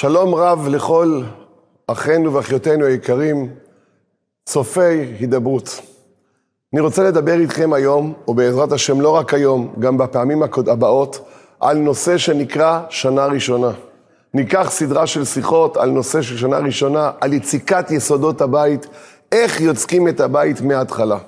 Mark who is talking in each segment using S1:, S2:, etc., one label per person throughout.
S1: שלום רב לכל אחינו ואחיותינו היקרים, צופי הידברות. אני רוצה לדבר איתכם היום, ובעזרת השם לא רק היום, גם בפעמים הבאות, על נושא שנקרא שנה ראשונה. ניקח סדרה של שיחות על נושא של שנה ראשונה, על יציקת יסודות הבית, איך יוצקים את הבית מההתחלה.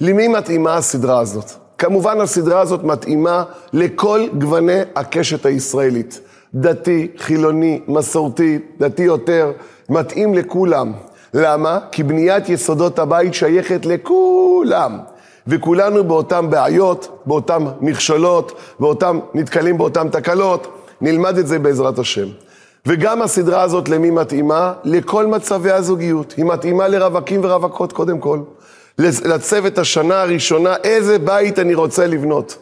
S1: למי מתאימה הסדרה הזאת? כמובן הסדרה הזאת מתאימה לכל גווני הקשת הישראלית. דתי, חילוני, מסורתי, דתי יותר, מתאים לכולם. למה? כי בניית יסודות הבית שייכת לכולם. וכולנו באותן בעיות, באותן מכשלות, באותם, נתקלים באותן תקלות, נלמד את זה בעזרת השם. וגם הסדרה הזאת למי מתאימה? לכל מצבי הזוגיות. היא מתאימה לרווקים ורווקות קודם כל. לצוות השנה הראשונה, איזה בית אני רוצה לבנות.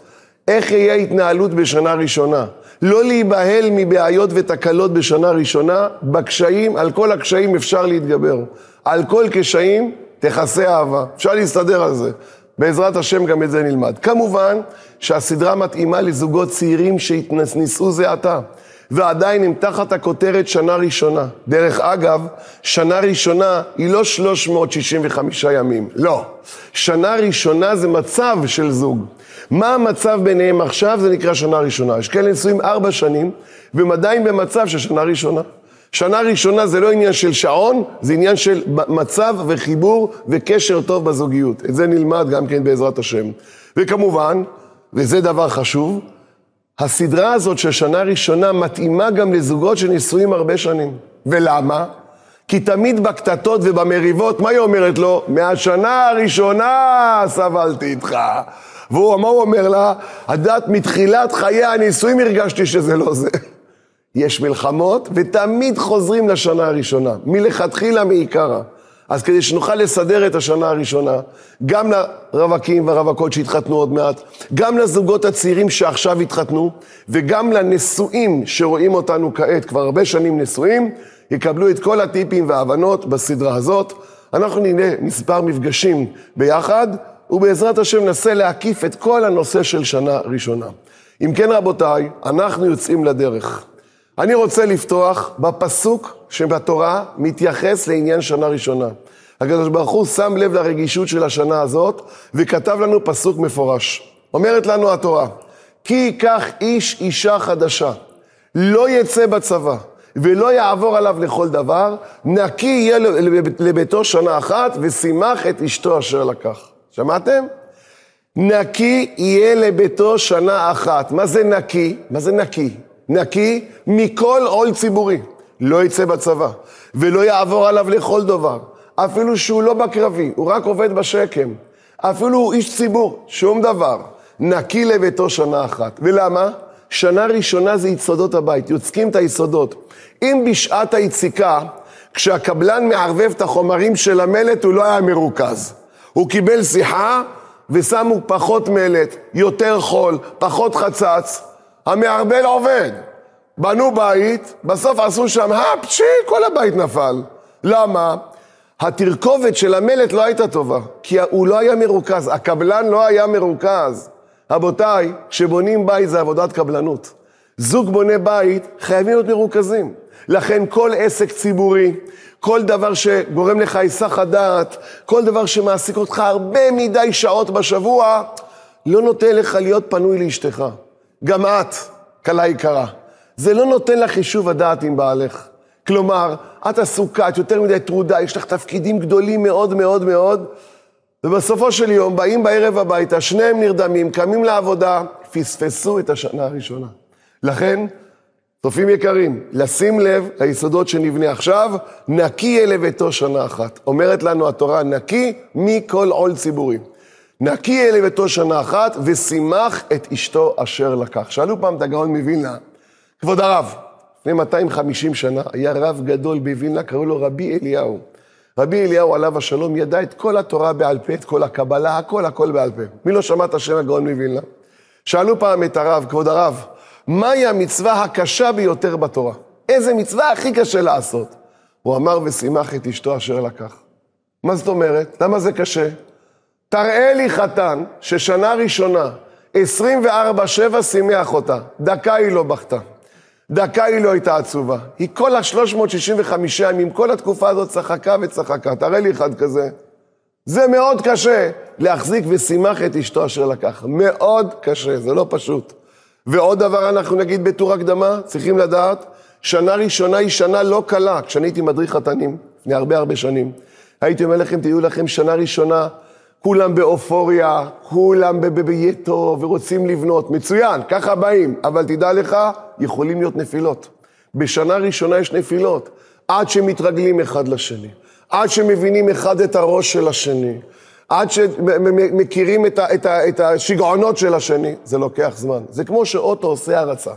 S1: איך יהיה התנהלות בשנה ראשונה. לא להיבהל מבעיות ותקלות בשנה ראשונה, בקשיים, על כל הקשיים אפשר להתגבר. על כל קשיים תכסה אהבה. אפשר להסתדר על זה. בעזרת השם גם את זה נלמד. כמובן שהסדרה מתאימה לזוגות צעירים שהתנישאו זה עתה. ועדיין הם תחת הכותרת שנה ראשונה. דרך אגב, שנה ראשונה היא לא 365 ימים, לא. שנה ראשונה זה מצב של זוג. מה המצב ביניהם עכשיו? זה נקרא שנה ראשונה. יש כאלה נשואים ארבע שנים, והם עדיין במצב של שנה ראשונה. שנה ראשונה זה לא עניין של שעון, זה עניין של מצב וחיבור וקשר טוב בזוגיות. את זה נלמד גם כן בעזרת השם. וכמובן, וזה דבר חשוב, הסדרה הזאת של שנה ראשונה מתאימה גם לזוגות שנשואים הרבה שנים. ולמה? כי תמיד בקטטות ובמריבות, מה היא אומרת לו? מהשנה הראשונה סבלתי איתך. והוא, מה הוא אומר לה? יודעת, מתחילת חיי הנישואים הרגשתי שזה לא זה. יש מלחמות, ותמיד חוזרים לשנה הראשונה, מלכתחילה מעיקרה. אז כדי שנוכל לסדר את השנה הראשונה, גם לרווקים והרווקות שהתחתנו עוד מעט, גם לזוגות הצעירים שעכשיו התחתנו, וגם לנשואים שרואים אותנו כעת, כבר הרבה שנים נשואים, יקבלו את כל הטיפים וההבנות בסדרה הזאת. אנחנו נראה מספר מפגשים ביחד, ובעזרת השם ננסה להקיף את כל הנושא של שנה ראשונה. אם כן רבותיי, אנחנו יוצאים לדרך. אני רוצה לפתוח בפסוק שבתורה מתייחס לעניין שנה ראשונה. הקדוש ברוך הוא שם לב לרגישות של השנה הזאת וכתב לנו פסוק מפורש. אומרת לנו התורה, כי ייקח איש אישה חדשה, לא יצא בצבא ולא יעבור עליו לכל דבר, נקי יהיה לביתו שנה אחת ושימח את אשתו אשר לקח. שמעתם? נקי יהיה לביתו שנה אחת. מה זה נקי? מה זה נקי? נקי מכל עול ציבורי. לא יצא בצבא, ולא יעבור עליו לכל דבר. אפילו שהוא לא בקרבי, הוא רק עובד בשקם. אפילו הוא איש ציבור, שום דבר. נקי לביתו שנה אחת. ולמה? שנה ראשונה זה יסודות הבית, יוצקים את היסודות. אם בשעת היציקה, כשהקבלן מערבב את החומרים של המלט, הוא לא היה מרוכז. הוא קיבל שיחה ושמו פחות מלט, יותר חול, פחות חצץ. המערבל עובד. בנו בית, בסוף עשו שם, הפצ'י, כל הבית נפל. למה? התרכובת של המלט לא הייתה טובה, כי הוא לא היה מרוכז, הקבלן לא היה מרוכז. רבותיי, כשבונים בית זה עבודת קבלנות. זוג בונה בית, חייבים להיות מרוכזים. לכן כל עסק ציבורי, כל דבר שגורם לך היסח הדעת, כל דבר שמעסיק אותך הרבה מדי שעות בשבוע, לא נותן לך להיות פנוי לאשתך. גם את, כלה יקרה. זה לא נותן לך חישוב הדעת עם בעלך. כלומר, את עסוקה, את יותר מדי טרודה, יש לך תפקידים גדולים מאוד מאוד מאוד, ובסופו של יום באים בערב הביתה, שניהם נרדמים, קמים לעבודה, פספסו את השנה הראשונה. לכן, צופים יקרים, לשים לב ליסודות שנבנה עכשיו, נקי יהיה לביתו שנה אחת. אומרת לנו התורה, נקי מכל עול ציבורי. נקי יהיה לביתו שנה אחת, ושימח את אשתו אשר לקח. שאלו פעם את הגאון מווילנה, כבוד הרב, לפני 250 שנה היה רב גדול בווילנה, קראו לו רבי אליהו. רבי אליהו עליו השלום ידע את כל התורה בעל פה, את כל הקבלה, הכל הכל בעל פה. מי לא שמע את השם הגאון מווילנה? שאלו פעם את הרב, כבוד הרב, מהי המצווה הקשה ביותר בתורה? איזה מצווה הכי קשה לעשות? הוא אמר, ושימח את אשתו אשר לקח. מה זאת אומרת? למה זה קשה? תראה לי חתן ששנה ראשונה, 24-7 שימח אותה, דקה היא לא בכתה. דקה היא לא הייתה עצובה. היא כל ה-365 ימים, כל התקופה הזאת צחקה וצחקה. תראה לי אחד כזה. זה מאוד קשה להחזיק ושימח את אשתו אשר לקח. מאוד קשה, זה לא פשוט. ועוד דבר אנחנו נגיד בטור הקדמה, צריכים לדעת, שנה ראשונה היא שנה לא קלה. כשאני הייתי מדריך חתנים, לפני הרבה הרבה שנים, הייתי אומר לכם, תהיו לכם שנה ראשונה, כולם באופוריה, כולם טוב ורוצים לבנות. מצוין, ככה באים, אבל תדע לך, יכולים להיות נפילות. בשנה ראשונה יש נפילות, עד שמתרגלים אחד לשני, עד שמבינים אחד את הראש של השני, עד שמכירים את, את, את השיגעונות של השני, זה לוקח זמן. זה כמו שאוטו עושה הרצה.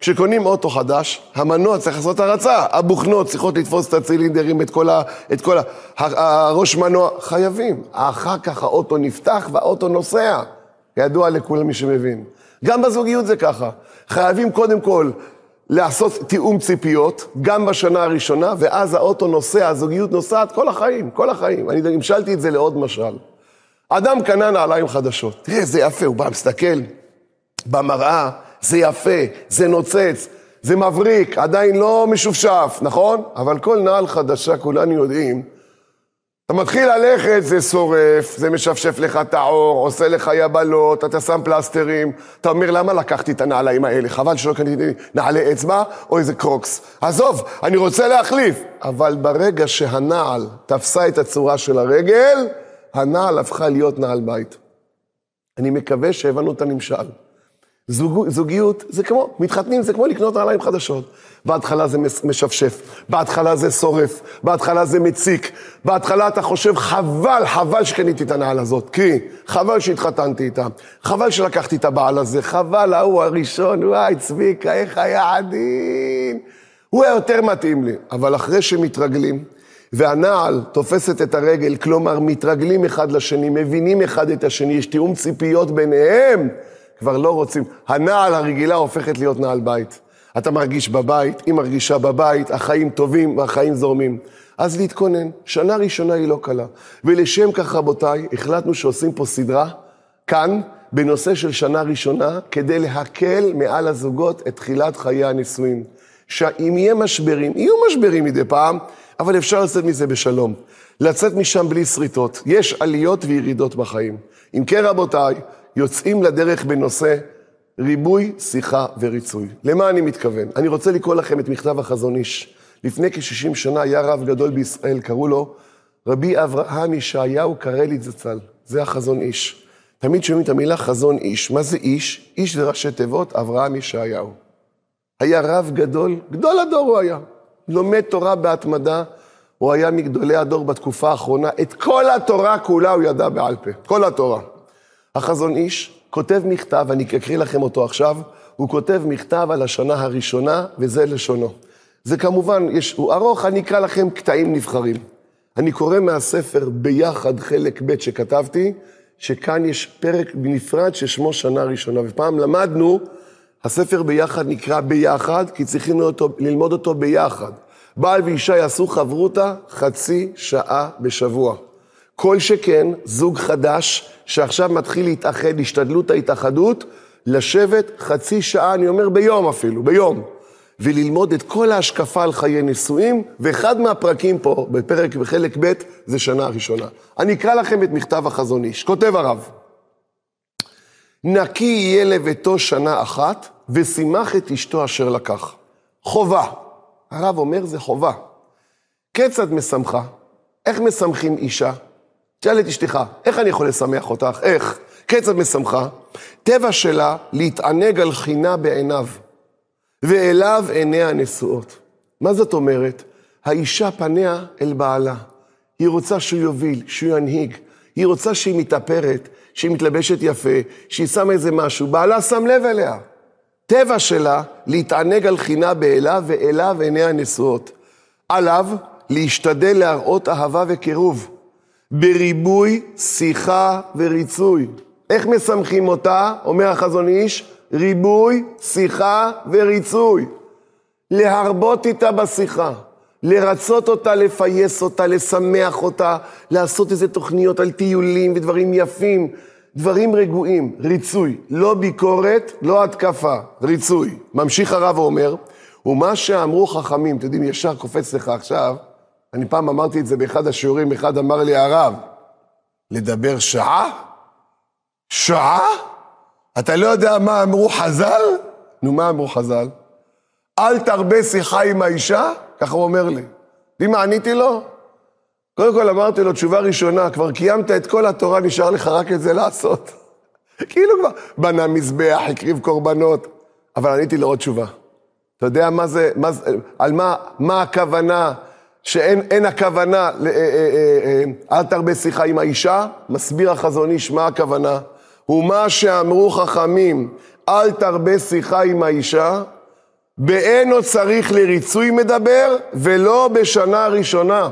S1: כשקונים אוטו חדש, המנוע צריך לעשות הרצה, הבוכנות צריכות לתפוס את הצילינדרים, את כל, ה, את כל ה, הראש מנוע, חייבים. אחר כך האוטו נפתח והאוטו נוסע. ידוע לכל מי שמבין. גם בזוגיות זה ככה. חייבים קודם כל לעשות תיאום ציפיות, גם בשנה הראשונה, ואז האוטו נוסע, הזוגיות נוסעת כל החיים, כל החיים. אני המשלתי את זה לעוד משל. אדם קנה נעליים חדשות. תראה, זה יפה, הוא בא, מסתכל במראה, זה יפה, זה נוצץ, זה מבריק, עדיין לא משופשף, נכון? אבל כל נעל חדשה, כולנו יודעים, אתה מתחיל ללכת, זה שורף, זה משפשף לך את העור, עושה לך יבלות, אתה שם פלסטרים, אתה אומר, למה לקחתי את הנעליים האלה? חבל שלא קניתי נעלי אצבע או איזה קרוקס. עזוב, אני רוצה להחליף. אבל ברגע שהנעל תפסה את הצורה של הרגל, הנעל הפכה להיות נעל בית. אני מקווה שהבנו את הנמשל. זוג, זוגיות זה כמו, מתחתנים זה כמו לקנות נעליים חדשות. בהתחלה זה משפשף, בהתחלה זה שורף, בהתחלה זה מציק, בהתחלה אתה חושב חבל, חבל שקניתי את הנעל הזאת, כי חבל שהתחתנתי איתה, חבל שלקחתי את הבעל הזה, חבל ההוא הראשון, וואי צביקה, איך היה עדין. הוא היה יותר מתאים לי, אבל אחרי שמתרגלים, והנעל תופסת את הרגל, כלומר מתרגלים אחד לשני, מבינים אחד את השני, יש תיאום ציפיות ביניהם. כבר לא רוצים. הנעל הרגילה הופכת להיות נעל בית. אתה מרגיש בבית, היא מרגישה בבית, החיים טובים והחיים זורמים. אז להתכונן, שנה ראשונה היא לא קלה. ולשם כך, רבותיי, החלטנו שעושים פה סדרה, כאן, בנושא של שנה ראשונה, כדי להקל מעל הזוגות את תחילת חיי הנישואים. שאם יהיה משברים, יהיו משברים מדי פעם, אבל אפשר לצאת מזה בשלום. לצאת משם בלי שריטות. יש עליות וירידות בחיים. אם כן, רבותיי, יוצאים לדרך בנושא ריבוי, שיחה וריצוי. למה אני מתכוון? אני רוצה לקרוא לכם את מכתב החזון איש. לפני כ-60 שנה היה רב גדול בישראל, קראו לו רבי אברהם ישעיהו קרליץ זצ"ל. זה החזון איש. תמיד שומעים את המילה חזון איש. מה זה איש? איש זה ראשי תיבות, אברהם ישעיהו. היה רב גדול, גדול הדור הוא היה. לומד תורה בהתמדה, הוא היה מגדולי הדור בתקופה האחרונה. את כל התורה כולה הוא ידע בעל פה. כל התורה. החזון איש כותב מכתב, אני אקריא לכם אותו עכשיו, הוא כותב מכתב על השנה הראשונה, וזה לשונו. זה כמובן, יש, הוא ארוך, אני אקרא לכם קטעים נבחרים. אני קורא מהספר ביחד, חלק ב' שכתבתי, שכאן יש פרק בנפרד ששמו שנה ראשונה. ופעם למדנו, הספר ביחד נקרא ביחד, כי צריכים אותו, ללמוד אותו ביחד. בעל ואישה יעשו חברותה חצי שעה בשבוע. כל שכן, זוג חדש שעכשיו מתחיל להתאחד, השתדלות ההתאחדות, לשבת חצי שעה, אני אומר ביום אפילו, ביום, וללמוד את כל ההשקפה על חיי נישואים, ואחד מהפרקים פה, בפרק בחלק ב', זה שנה הראשונה. אני אקרא לכם את מכתב החזון איש. כותב הרב, נקי יהיה לביתו שנה אחת, ושימח את אשתו אשר לקח. חובה. הרב אומר, זה חובה. כיצד משמחה? איך משמחים אישה? תשאל את אשתך, איך אני יכול לשמח אותך? איך? כיצד משמחה? טבע שלה להתענג על חינה בעיניו, ואליו עיניה נשואות. מה זאת אומרת? האישה פניה אל בעלה. היא רוצה שהוא יוביל, שהוא ינהיג. היא רוצה שהיא מתאפרת, שהיא מתלבשת יפה, שהיא שמה איזה משהו. בעלה שם לב אליה. טבע שלה להתענג על חינה באליו, ואליו עיניה נשואות. עליו להשתדל להראות אהבה וקירוב. בריבוי שיחה וריצוי. איך משמחים אותה, אומר החזון איש? ריבוי, שיחה וריצוי. להרבות איתה בשיחה, לרצות אותה, לפייס אותה, לשמח אותה, לעשות איזה תוכניות על טיולים ודברים יפים, דברים רגועים, ריצוי, לא ביקורת, לא התקפה, ריצוי. ממשיך הרב ואומר, ומה שאמרו חכמים, אתם יודעים, ישר קופץ לך עכשיו, אני פעם אמרתי את זה באחד השיעורים, אחד אמר לי, הרב, לדבר שעה? שעה? אתה לא יודע מה אמרו חז"ל? נו, מה אמרו חז"ל? אל תרבה שיחה עם האישה? ככה הוא אומר לי. יודעים מה עניתי לו? קודם כל אמרתי לו, תשובה ראשונה, כבר קיימת את כל התורה, נשאר לך רק את זה לעשות. כאילו כבר בנה מזבח, הקריב קורבנות, אבל עניתי לו עוד תשובה. אתה יודע מה זה, מה על מה, מה הכוונה, שאין הכוונה, אה, אה, אה, אל תרבה שיחה עם האישה? מסביר החזון איש מה הכוונה. ומה שאמרו חכמים, אל תרבה שיחה עם האישה, באינו צריך לריצוי מדבר, ולא בשנה ראשונה.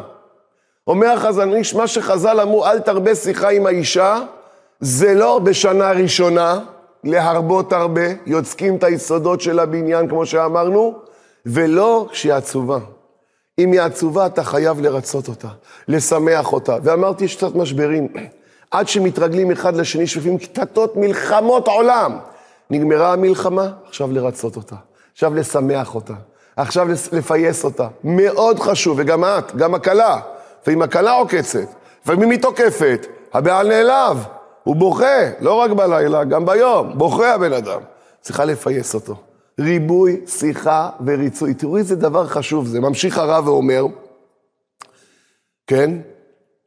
S1: אומר החזון איש, מה שחז"ל אמרו, אל תרבה שיחה עם האישה, זה לא בשנה ראשונה, להרבות הרבה, יוצקים את היסודות של הבניין, כמו שאמרנו, ולא כשהיא עצובה. אם היא עצובה, אתה חייב לרצות אותה, לשמח אותה. ואמרתי, יש קצת משברים. עד שמתרגלים אחד לשני, שופים קטטות, מלחמות עולם. נגמרה המלחמה, עכשיו לרצות אותה. עכשיו לשמח אותה. עכשיו לפייס אותה. מאוד חשוב, וגם את, גם הכלה. לפעמים הכלה עוקצת, לפעמים היא תוקפת, הבעל נעלב, הוא בוכה, לא רק בלילה, גם ביום, בוכה הבן אדם. צריכה לפייס אותו. ריבוי, שיחה וריצוי. תראו איזה דבר חשוב זה. ממשיך הרב ואומר, כן,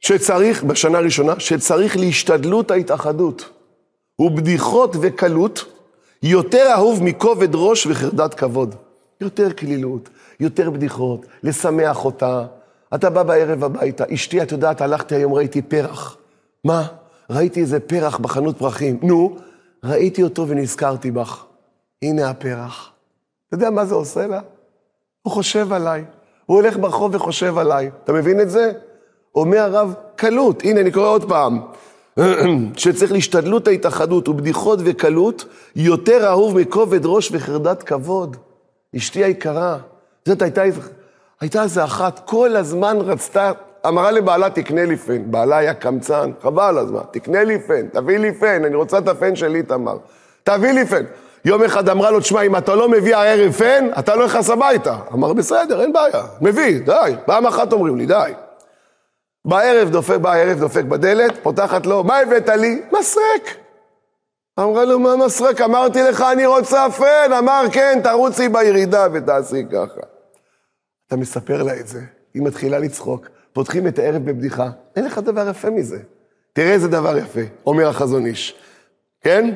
S1: שצריך, בשנה הראשונה, שצריך להשתדלות ההתאחדות. ובדיחות וקלות יותר אהוב מכובד ראש וחרדת כבוד. יותר כלילות, יותר בדיחות, לשמח אותה. אתה בא בערב הביתה, אשתי, את יודעת, הלכתי היום, ראיתי פרח. מה? ראיתי איזה פרח בחנות פרחים. נו, ראיתי אותו ונזכרתי בך. הנה הפרח. אתה יודע מה זה עושה לה? הוא חושב עליי. הוא הולך ברחוב וחושב עליי. אתה מבין את זה? אומר הרב, קלות. הנה, אני קורא עוד פעם. שצריך להשתדלות ההתאחדות ובדיחות וקלות יותר אהוב מכובד ראש וחרדת כבוד. אשתי היקרה, זאת הייתה, הייתה איזה אחת, כל הזמן רצתה אמרה לבעלה, תקנה לי פן. בעלה היה קמצן, חבל הזמן, תקנה לי פן, תביא לי פן, אני רוצה את הפן שלי, תמר. תביא לי פן. יום אחד אמרה לו, תשמע, אם אתה לא מביא הערב פן, אתה לא נכנס הביתה. אמר, בסדר, אין בעיה, מביא, די. פעם אחת אומרים לי, די. בערב דופק, בערב דופק בדלת, פותחת לו, מה הבאת לי? מסרק. אמרה לו, מה מסרק? אמרתי לך, אני רוצה פן. אמר, כן, תרוצי בירידה ותעשי ככה. אתה מספר לה את זה, היא מתחילה לצחוק. פותחים את הערב בבדיחה. אין לך דבר יפה מזה. תראה איזה דבר יפה, אומר החזון איש. כן?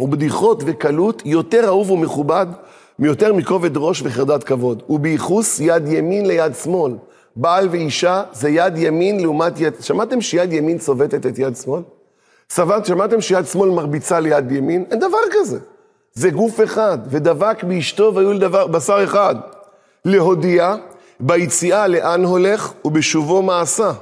S1: ובדיחות וקלות יותר אהוב ומכובד מיותר מכובד ראש וחרדת כבוד. ובייחוס יד ימין ליד שמאל. בעל ואישה זה יד ימין לעומת יד... שמעתם שיד ימין צובטת את יד שמאל? סבבת, שמעתם שיד שמאל מרביצה ליד ימין? אין דבר כזה. זה גוף אחד, ודבק באשתו והיו לדבר, בשר אחד. להודיע ביציאה לאן הולך ובשובו מעשה.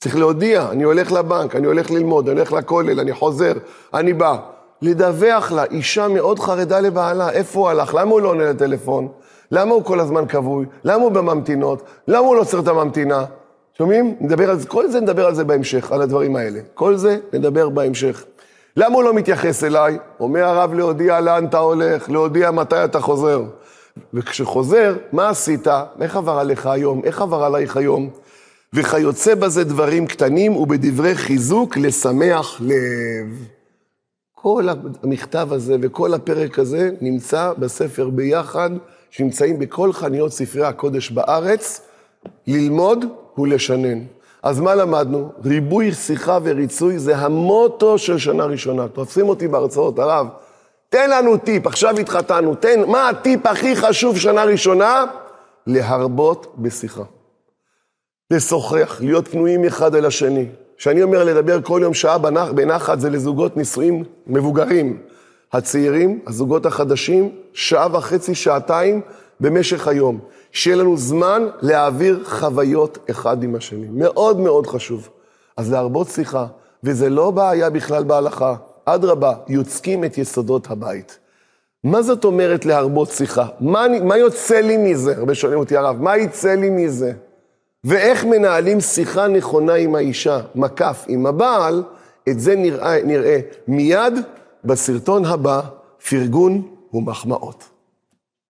S1: צריך להודיע, אני הולך לבנק, אני הולך ללמוד, אני הולך לכולל, אני חוזר, אני בא. לדווח לה, אישה מאוד חרדה לבעלה, איפה הוא הלך? למה הוא לא עונה לטלפון? למה הוא כל הזמן כבוי? למה הוא בממתינות? למה הוא לא צריך את הממתינה? שומעים? נדבר על זה, כל זה נדבר על זה בהמשך, על הדברים האלה. כל זה נדבר בהמשך. למה הוא לא מתייחס אליי? אומר הרב להודיע לאן אתה הולך, להודיע מתי אתה חוזר. וכשחוזר, מה עשית? איך עבר עליך היום? איך עבר עלייך היום? וכיוצא בזה דברים קטנים ובדברי חיזוק לשמח לב. כל המכתב הזה וכל הפרק הזה נמצא בספר ביחד, שנמצאים בכל חנויות ספרי הקודש בארץ, ללמוד ולשנן. אז מה למדנו? ריבוי שיחה וריצוי זה המוטו של שנה ראשונה. תופסים אותי בהרצאות, הרב, תן לנו טיפ, עכשיו התחתנו, תן, מה הטיפ הכי חשוב שנה ראשונה? להרבות בשיחה. לשוחח, להיות פנויים אחד אל השני. כשאני אומר לדבר כל יום שעה בנח, בנחת, זה לזוגות נישואים מבוגרים. הצעירים, הזוגות החדשים, שעה וחצי, שעתיים במשך היום. שיהיה לנו זמן להעביר חוויות אחד עם השני. מאוד מאוד חשוב. אז להרבות שיחה, וזה לא בעיה בכלל בהלכה. אדרבה, יוצקים את יסודות הבית. מה זאת אומרת להרבות שיחה? מה, מה יוצא לי מזה? הרבה שואלים אותי, הרב, מה יצא לי מזה? ואיך מנהלים שיחה נכונה עם האישה, מקף עם הבעל, את זה נראה, נראה מיד בסרטון הבא, פרגון ומחמאות.